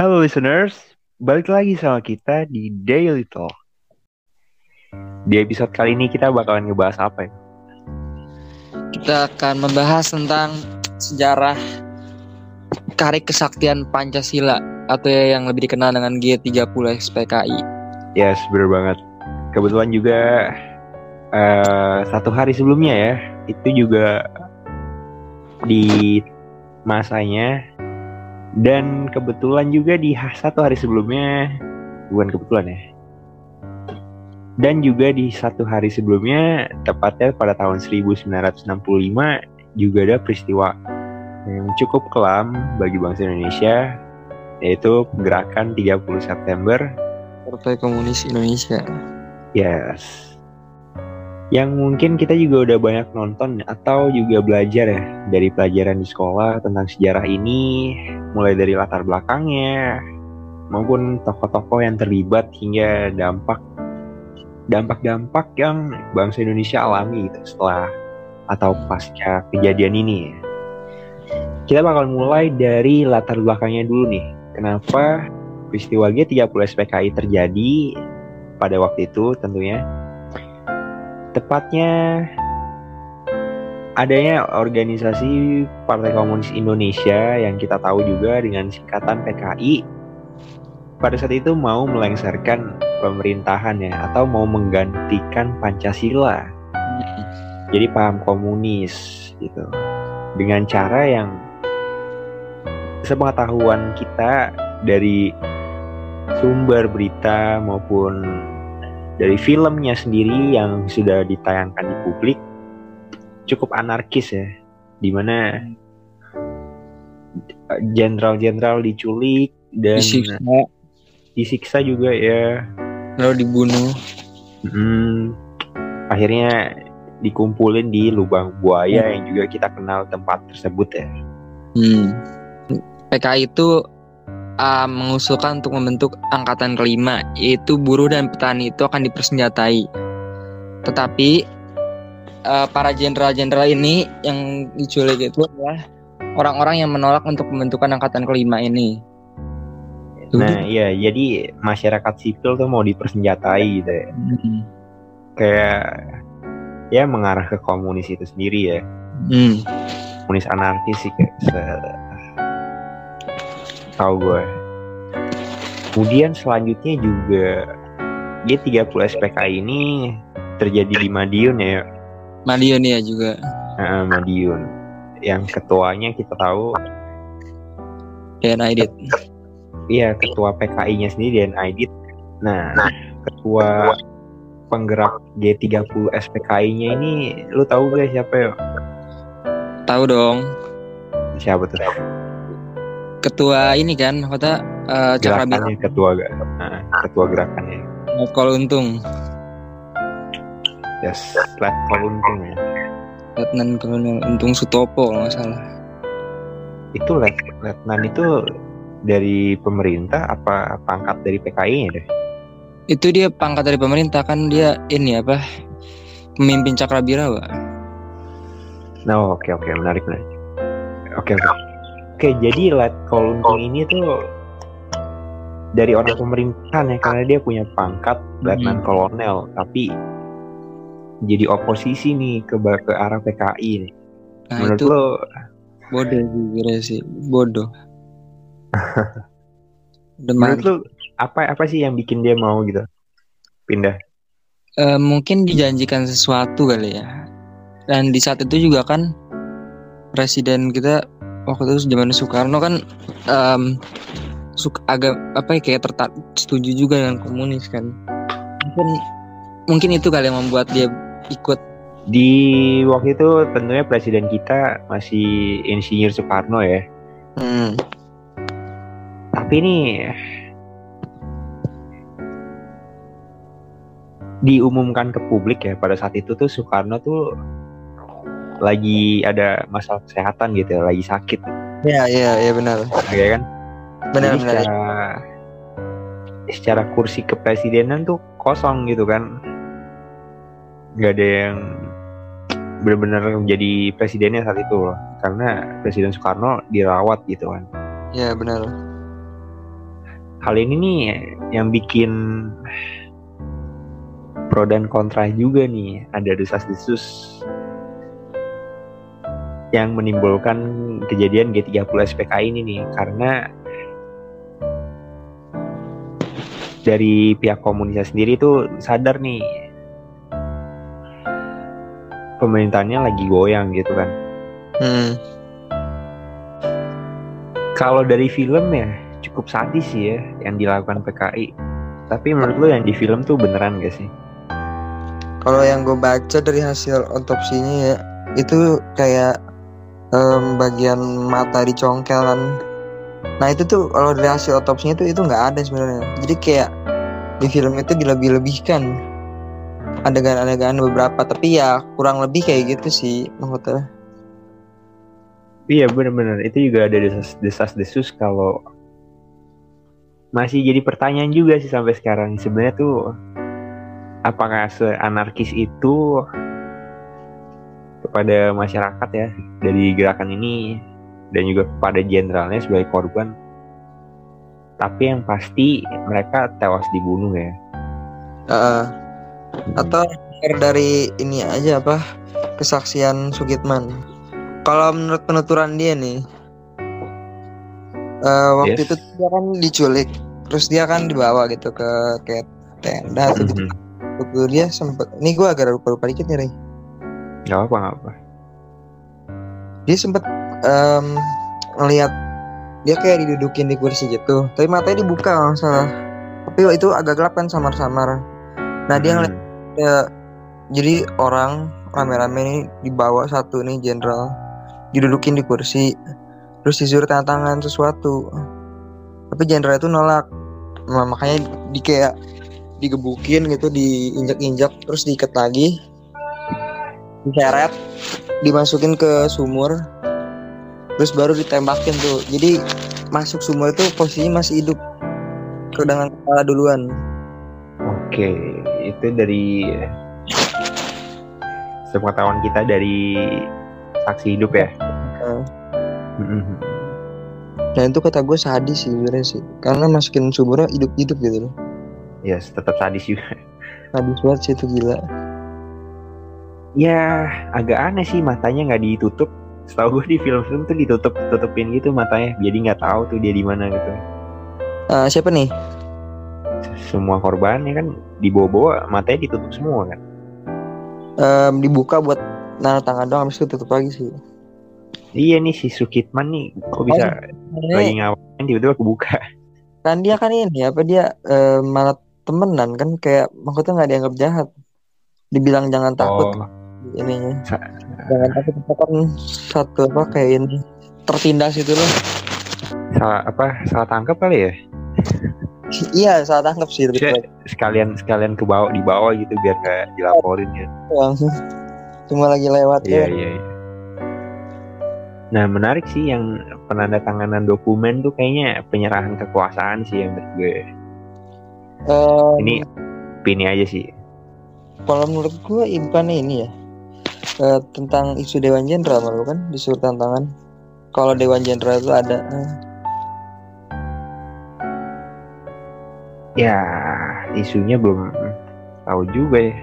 Halo listeners, balik lagi sama kita di Daily Talk. Di episode kali ini kita bakalan ngebahas apa ya? Kita akan membahas tentang sejarah Karya Kesaktian Pancasila atau yang lebih dikenal dengan G30 SPKI. Yes, bener banget. Kebetulan juga uh, satu hari sebelumnya ya, itu juga di masanya dan kebetulan juga di satu hari sebelumnya bukan kebetulan ya. Dan juga di satu hari sebelumnya tepatnya pada tahun 1965 juga ada peristiwa yang cukup kelam bagi bangsa Indonesia yaitu gerakan 30 September. Partai Komunis Indonesia. Yes yang mungkin kita juga udah banyak nonton atau juga belajar ya dari pelajaran di sekolah tentang sejarah ini mulai dari latar belakangnya maupun tokoh-tokoh yang terlibat hingga dampak dampak-dampak yang bangsa Indonesia alami gitu setelah atau pasca kejadian ini. Kita bakal mulai dari latar belakangnya dulu nih. Kenapa peristiwa G30 SPKI terjadi pada waktu itu tentunya Tepatnya adanya organisasi Partai Komunis Indonesia yang kita tahu juga dengan singkatan PKI pada saat itu mau melengsarkan pemerintahan ya atau mau menggantikan Pancasila. Jadi paham komunis gitu. Dengan cara yang sepengetahuan kita dari sumber berita maupun dari filmnya sendiri yang sudah ditayangkan di publik cukup anarkis ya di mana jenderal-jenderal diculik dan Disiksa. disiksa juga ya Lalu dibunuh. Hmm, akhirnya dikumpulin di lubang buaya yang juga kita kenal tempat tersebut ya Hmm. PKI itu uh, mengusulkan untuk membentuk angkatan kelima, yaitu buruh dan petani itu akan dipersenjatai. Tetapi uh, para jenderal-jenderal ini yang diculik itu adalah orang-orang yang menolak untuk pembentukan angkatan kelima ini. nah iya jadi masyarakat sipil tuh mau dipersenjatai gitu ya Hmm. kayak ya mengarah ke komunis itu sendiri ya Hmm. komunis anarkis sih kayak se tahu gue kemudian selanjutnya juga G30 SPK ini terjadi di Madiun ya Madiun ya juga. eh, Madiun. Yang ketuanya kita tahu. Dan Aidit. iya ketua PKI-nya sendiri dan Aidit. Nah ketua penggerak G30 SPKI-nya ini lu tahu gak siapa ya Tahu dong. siapa tuh Ketua ini kan, kota uh, gerakannya ketua Nah, ketua gerakannya Kalau Untung, yes let untung ya Letnan Kolonel Untung Sutopo kalau nggak salah. itu let letnan itu dari pemerintah apa pangkat dari PKI-nya deh Itu dia pangkat dari pemerintah kan dia ini apa? Pemimpin Cakrabirawa. nah oke oke menarik menarik oke oke oke jadi let untung ini tuh dari orang pemerintahan ya karena dia punya pangkat letnan Hmm. kolonel tapi jadi oposisi nih ke ke arah PKI nih. Nah Menurut itu lo bodoh sih kira sih, bodoh. Menurut lo apa apa sih yang bikin dia mau gitu pindah? Eh, mungkin dijanjikan sesuatu kali ya. Dan di saat itu juga kan presiden kita waktu itu zaman Soekarno kan em, suk- agak apa ya kayak tertarik setuju juga dengan komunis kan. Mungkin mungkin itu kali yang membuat dia ikut. Di waktu itu tentunya presiden kita masih Insinyur Soekarno ya. Hmm. Tapi ini diumumkan ke publik ya pada saat itu tuh Soekarno tuh lagi ada masalah kesehatan gitu, ya, lagi sakit, Ya ya ya benar. ya kan? Benar Jadi benar. secara secara kursi kepresidenan tuh kosong gitu kan, nggak ada yang benar-benar menjadi presidennya saat itu loh, karena Presiden Soekarno dirawat gitu kan. Ya benar. hal ini nih yang bikin pro dan kontra juga nih ada desas-desus yang menimbulkan kejadian G30 SPK ini nih karena dari pihak komunitas sendiri tuh sadar nih pemerintahnya lagi goyang gitu kan. Hmm. Kalau dari film ya cukup sadis sih ya yang dilakukan PKI. Tapi menurut lo yang di film tuh beneran gak sih? Kalau yang gue baca dari hasil otopsinya ya itu kayak em, bagian mata dicongkel kan. Nah itu tuh kalau dari hasil otopsinya tuh itu nggak ada sebenarnya. Jadi kayak di film itu dilebih-lebihkan adegan-adegan beberapa tapi ya kurang lebih kayak gitu sih maksudnya. Iya bener-bener itu juga ada desas, desas desus kalau masih jadi pertanyaan juga sih sampai sekarang sebenarnya tuh apakah seanarkis itu kepada masyarakat ya dari gerakan ini dan juga kepada jenderalnya sebagai korban tapi yang pasti mereka tewas dibunuh ya Heeh. atau dari ini aja apa kesaksian Sugitman. Kalau menurut penuturan dia nih, eh, waktu Yes. itu dia kan diculik, terus dia kan dibawa gitu ke kayak tenda atau gitu. Mhm. Waktu dia sempet, ini gue agak lupa-lupa dikit nih, Ray. Gak apa gak apa Dia sempet em, ngeliat dia kayak didudukin di kursi gitu, tapi matanya dibuka kalau salah. Tapi itu agak gelap kan samar-samar. Nah dia ngeliat Hmm. ya jadi orang rame-rame nih dibawa satu nih jenderal. Didudukin di kursi. Terus disuruh tanda tangan sesuatu. Tapi jenderal itu nolak. Nah, makanya di kayak digebukin gitu diinjak-injak. Terus diikat lagi diseret dimasukin ke sumur terus baru ditembakin tuh. Jadi masuk sumur itu posisinya masih hidup. Ke dengan kepala duluan. Oke, itu dari sepengetahuan kita dari saksi hidup ya. Nah, Mhm. Nah itu kata gue sadis sih sebenarnya sih. Karena masukin sumurnya hidup-hidup gitu loh. Yes, tetap sadis juga. Sadis banget sih itu gila Ya, agak aneh sih matanya nggak ditutup. Setahu gue di film-film tuh ditutup tutupin gitu matanya, jadi nggak tahu tuh dia di mana gitu. Ah, Siapa nih? Semua korbannya kan dibawa-bawa matanya ditutup semua kan. Em, dibuka buat nanda tangan doang Habis itu tutup lagi sih Iya nih si Sukitman nih kok bisa lagi Ini ngawain tiba-tiba kebuka. kan dia kan ini apa dia em, malah temenan kan Kayak maksudnya nggak dianggap jahat Dibilang jangan takut Oh, Sa- Jangan takut itu kan satu apa kayak ini Tertindas itu loh salah apa salah tangkap kali ya? Iya salah tangkap sih Maksudnya sekalian sekalian ke bawah di bawah gitu biar nggak dilaporin ya. langsung Cuma lagi lewat Iya ya iya. iya. Nah menarik sih yang penandatanganan dokumen tuh kayaknya penyerahan kekuasaan sih yang menurut gue. Em, Ini opini aja sih. Kalau menurut gue bukan ini ya Eh, tentang isu Dewan Jenderal malu kan disuruh tantangan. Kalau Dewan Jenderal itu ada eh, Ya isunya belum tahu juga ya.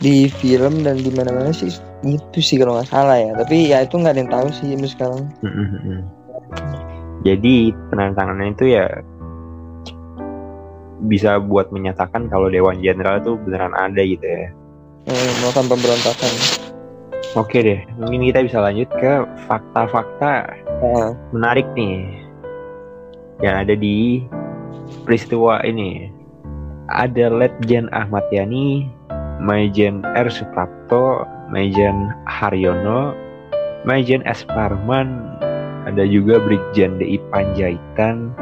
di film dan di mana-mana sih itu sih kalau nggak salah ya. Tapi ya itu nggak ada yang tahu sih sampai sekarang. Jadi penandatangannya itu ya bisa buat menyatakan kalau Dewan Jenderal itu beneran ada gitu ya. Eh, melakukan pemberontakan. Oke deh, mungkin kita bisa lanjut ke fakta-fakta Nah, menarik nih yang ada di peristiwa ini. Ada Letjen Ahmad Yani, Maijen R. Suprapto, Maijen Haryono, Maijen S. Parman, ada juga Brigjen DI Panjaitan,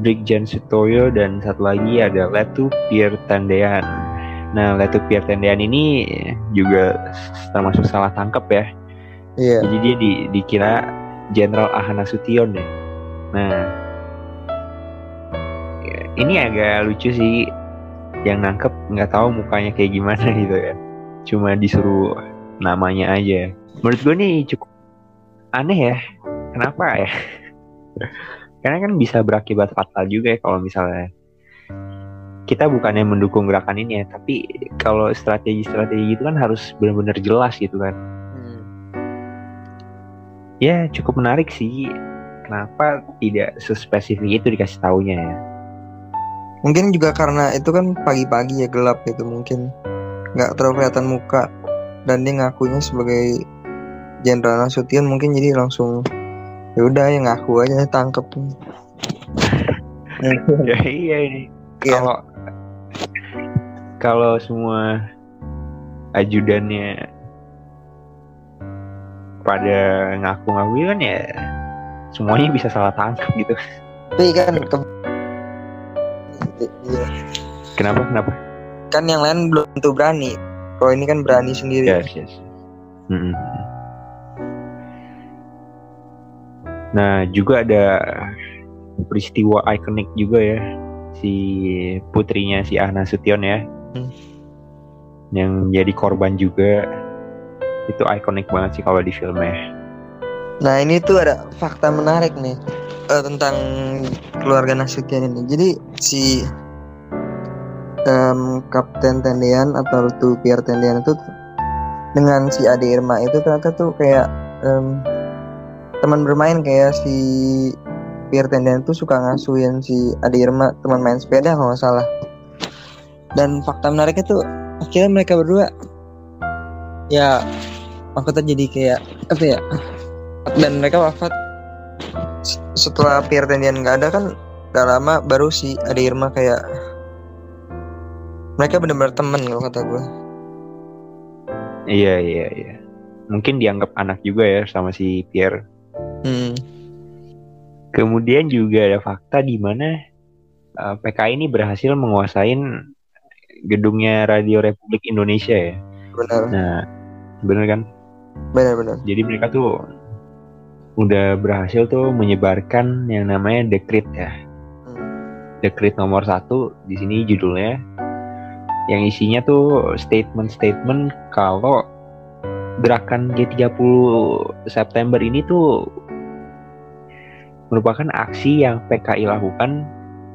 Brigjen Sutoyo, dan satu lagi ada Letu Pierre Tandean. Nah, Letu Pierre Tandean ini juga termasuk salah tangkap ya. iya. Jadi dia di, dikira Jenderal Ahana Sution ya. Nah, ya, ini agak lucu sih. Yang nangkep nggak tahu mukanya kayak gimana gitu kan. Cuma disuruh namanya aja. Menurut gue nih cukup aneh ya. Kenapa ya? karena kan bisa berakibat fatal juga ya kalau misalnya kita bukannya mendukung gerakan ini ya tapi kalau strategi-strategi itu kan harus benar-benar jelas gitu kan Hmm. ya cukup menarik sih kenapa tidak sespesifik itu dikasih taunya ya Mungkin juga karena itu kan pagi-pagi ya gelap gitu mungkin nggak terlalu kelihatan muka dan dia ngakunya sebagai Jenderal Nasution mungkin jadi langsung ya udah ya ngaku aja tangkep. ya iya ini Iya. kalau kalau semua ajudannya pada ngaku-ngaku kan ya semuanya bisa salah tangkap gitu Tapi kan ke Iya. kenapa kenapa kan yang lain belum tentu berani. Kalau ini kan berani sendiri. yes yes Mm-mm. nah juga ada peristiwa ikonik juga ya si putrinya si Ahna Sution ya Hmm. Yang menjadi korban juga itu ikonik banget sih kalau di filmnya Nah ini tuh ada fakta menarik nih eh, tentang keluarga Nasution ini. Jadi si em, Kapten Tendian atau tuh Pierre Tendian itu dengan si Ade Irma itu ternyata tuh kayak em, teman bermain kayak si Pierre Tendian tuh suka ngasuhin si Ade Irma teman main sepeda kalau nggak salah. Dan fakta menariknya tuh akhirnya mereka berdua ya maksudnya jadi kayak apa ya dan mereka wafat. Setelah Pierre Tendian nggak ada kan gak lama baru si Ade Irma kayak mereka benar-benar temen kalau kata gue iya iya iya. Mungkin dianggap anak juga ya sama si Pierre. Hmm. kemudian juga ada fakta di mana uh, PKI ini berhasil menguasain gedungnya Radio Republik Indonesia ya. Benar. Nah bener kan? Benar-benar Jadi mereka tuh udah berhasil tuh menyebarkan yang namanya dekrit ya. Hmm. Dekrit nomor satu di sini judulnya. Yang isinya tuh statement-statement kalau gerakan G30 September ini tuh merupakan aksi yang PKI lakukan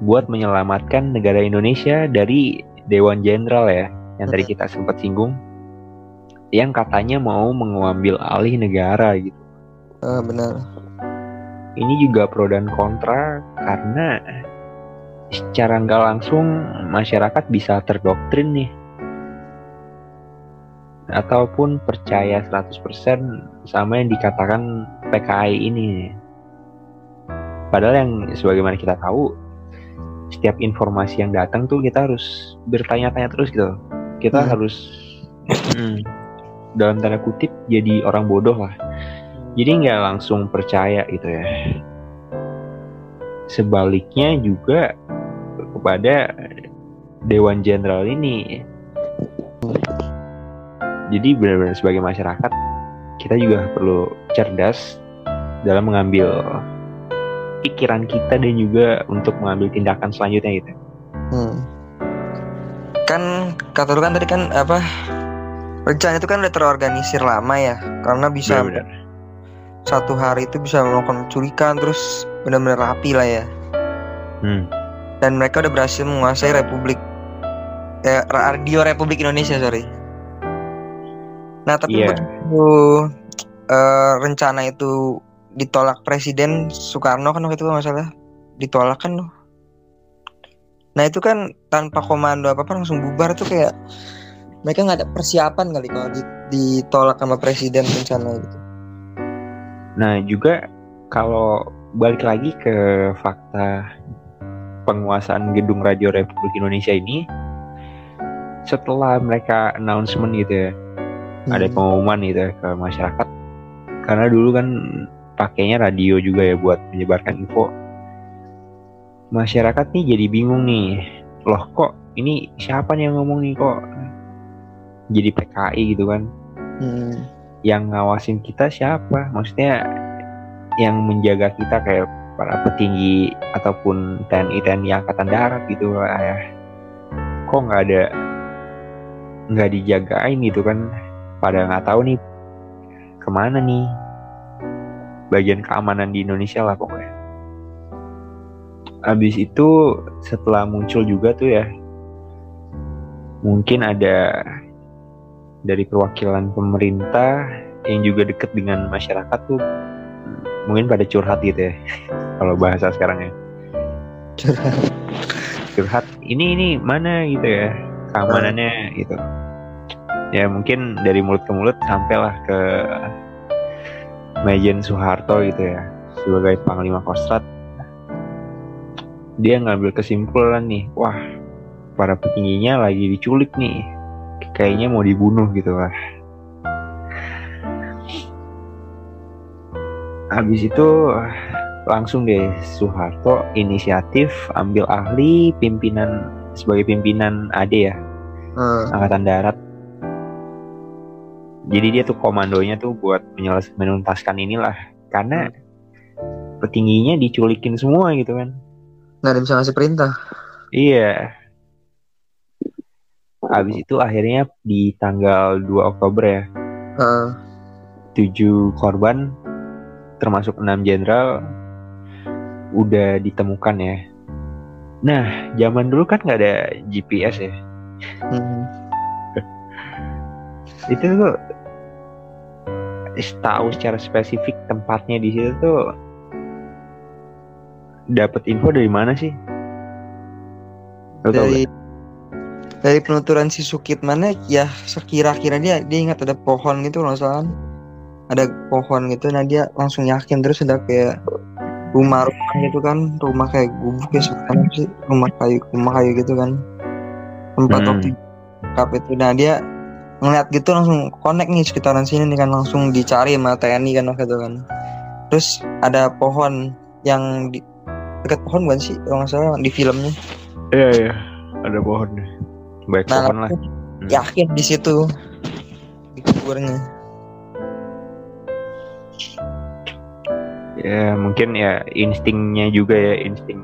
buat menyelamatkan negara Indonesia dari Dewan Jenderal ya yang tadi kita sempat singgung yang katanya mau mengambil alih negara gitu. Ah, benar. Ini juga pro dan kontra karena secara nggak langsung masyarakat bisa terdoktrin nih. Ataupun percaya 100% sama yang dikatakan PKI ini. Padahal yang sebagaimana kita tahu setiap informasi yang datang tuh kita harus bertanya-tanya terus gitu. Kita Hmm. harus hmm, dalam tanda kutip jadi orang bodoh lah. Jadi nggak langsung percaya gitu ya. Sebaliknya juga kepada Dewan Jenderal ini. Jadi benar-benar sebagai masyarakat kita juga perlu cerdas dalam mengambil pikiran kita dan juga untuk mengambil tindakan selanjutnya gitu hmm. kan kata lu kan tadi kan apa rencana itu kan udah terorganisir lama ya karena bisa Benar-benar. satu hari itu bisa melakukan penculikan terus benar-benar rapi lah ya Hmm. dan mereka udah berhasil menguasai Republik eh, Radio Republik Indonesia sorry. Nah tapi Iya. begitu eh, rencana itu ditolak Presiden Soekarno kan waktu itu kalau nggak salah ditolak kan loh. Nah itu kan tanpa komando apa apa langsung bubar tuh kayak mereka nggak ada persiapan kali kalau di- ditolak sama Presiden rencana gitu. Nah juga kalau balik lagi ke fakta penguasaan gedung Radio Republik Indonesia ini setelah mereka announcement gitu ya ada Hmm. pengumuman gitu ya ke masyarakat karena dulu kan pakainya radio juga ya buat menyebarkan info. Masyarakat nih jadi bingung nih. Loh kok ini siapa nih yang ngomong nih kok? Jadi PKI gitu kan. Hmm. yang ngawasin kita siapa? Maksudnya yang menjaga kita kayak para petinggi ataupun TNI TNI angkatan darat gitu lah ya. Kok nggak ada nggak dijagain gitu kan? Pada nggak tahu nih ke mana nih bagian keamanan di Indonesia lah pokoknya. Habis itu setelah muncul juga tuh ya, mungkin ada dari perwakilan pemerintah yang juga deket dengan masyarakat tuh mungkin pada curhat gitu ya kalau bahasa sekarang ya. Curhat. Ini ini mana? gitu ya keamanannya gitu. Ya mungkin dari mulut ke mulut sampailah ke Majen Soeharto gitu ya sebagai Panglima Kostrat. Dia ngambil kesimpulan nih wah para petingginya lagi diculik nih. Kayaknya mau dibunuh gitu lah habis itu langsung deh Soeharto inisiatif ambil ahli pimpinan sebagai pimpinan AD ya Eh, Angkatan Darat jadi dia tuh komandonya tuh buat menyeles- menuntaskan inilah karena petingginya diculikin semua gitu kan nggak ada bisa ngasih perintah. Iya. Habis itu akhirnya di tanggal 2 Oktober ya, Eh, 7 korban termasuk 6 jenderal udah ditemukan ya. Nah, zaman dulu kan nggak ada GPS ya. hmm. Itu tuh tahu secara spesifik tempatnya di situ tuh dapat info dari mana sih? Lo dari dari penuturan si Sukit mana ya sekira-kira dia dia ingat ada pohon gitu salah kan. ada pohon gitu nah dia langsung yakin terus ada kayak rumah-rumah gitu kan rumah kayak gubuk ya sekarang sih rumah kayu rumah kayu gitu kan tempat Hmm. waktu itu nah dia ngeliat gitu langsung connect nih sekitaran sini nih kan langsung dicari sama TNI kan waktu itu kan terus ada pohon yang di dekat pohon bukan sih kalau nggak salah di filmnya Iya iya, ada pohonnya. Baik Nah, pohon lah. yakin di situ di kuburnya Ya mungkin ya instingnya juga ya insting.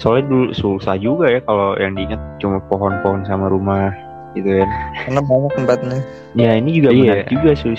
Soalnya dulu susah juga ya kalau yang diingat cuma pohon-pohon sama rumah gitu kan. karena banyak tempatnya Ya ini juga Iya. benar juga sus